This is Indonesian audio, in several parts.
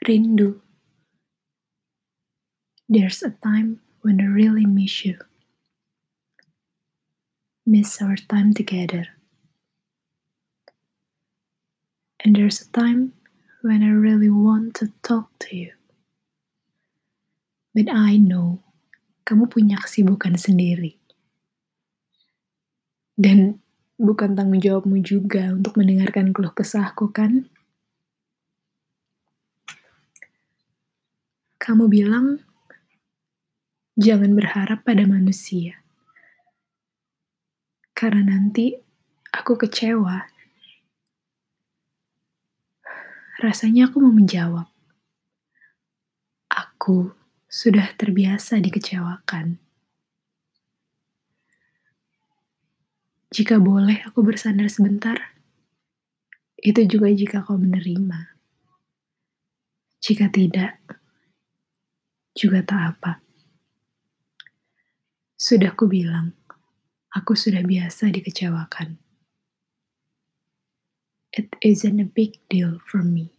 Rindu. There's a time when I really miss you. Miss our time together. And there's a time when I really want to talk to you. But I know kamu punya kesibukan sendiri. Dan bukan tanggung jawabmu juga untuk mendengarkan keluh kesahku kan? Kamu bilang jangan berharap pada manusia. Karena nanti aku kecewa. Rasanya aku mau menjawab. Aku sudah terbiasa dikecewakan. Jika boleh aku bersandar sebentar, itu juga jika kau menerima. Jika tidak, juga tak apa. Sudah ku bilang, aku sudah biasa dikecewakan. It isn't a big deal for me.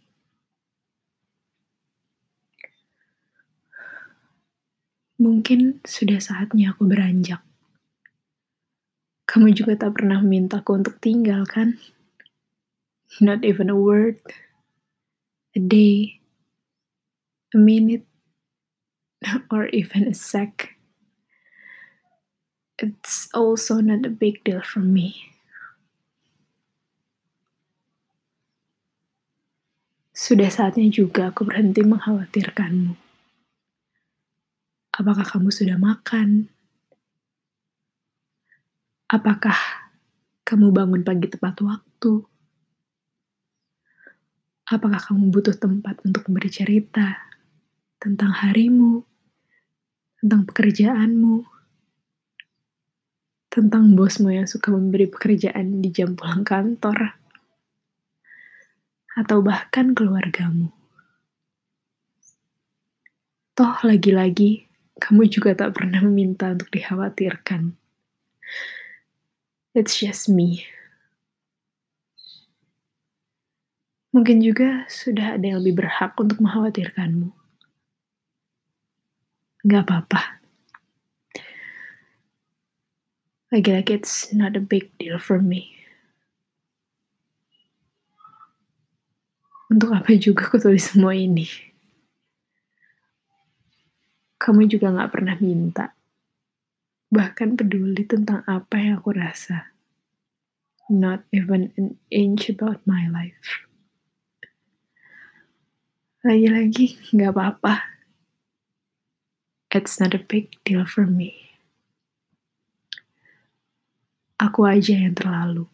Mungkin sudah saatnya aku beranjak. Kamu juga tak pernah memintaku untuk tinggal, kan? Not even a word, a day, a minute, or even a sec. It's also not a big deal for me. Sudah saatnya juga aku berhenti mengkhawatirkanmu. Apakah kamu sudah makan? Apakah kamu bangun pagi tepat waktu? Apakah kamu butuh tempat untuk bercerita tentang harimu, tentang pekerjaanmu, tentang bosmu yang suka memberi pekerjaan di jam pulang kantor, atau bahkan keluargamu? Toh, lagi-lagi kamu juga tak pernah meminta untuk dikhawatirkan. It's just me. Mungkin juga sudah ada yang lebih berhak untuk mengkhawatirkanmu. Gak apa-apa. Lagi-lagi it's not a big deal for me. Untuk apa juga aku tulis semua ini? kamu juga gak pernah minta. Bahkan peduli tentang apa yang aku rasa. Not even an inch about my life. Lagi-lagi, gak apa-apa. It's not a big deal for me. Aku aja yang terlalu.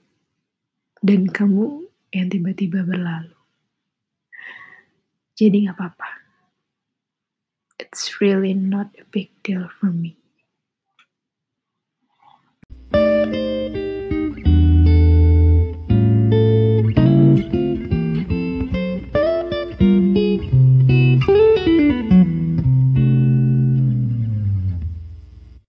Dan kamu yang tiba-tiba berlalu. Jadi gak apa-apa it's really not a big deal for me.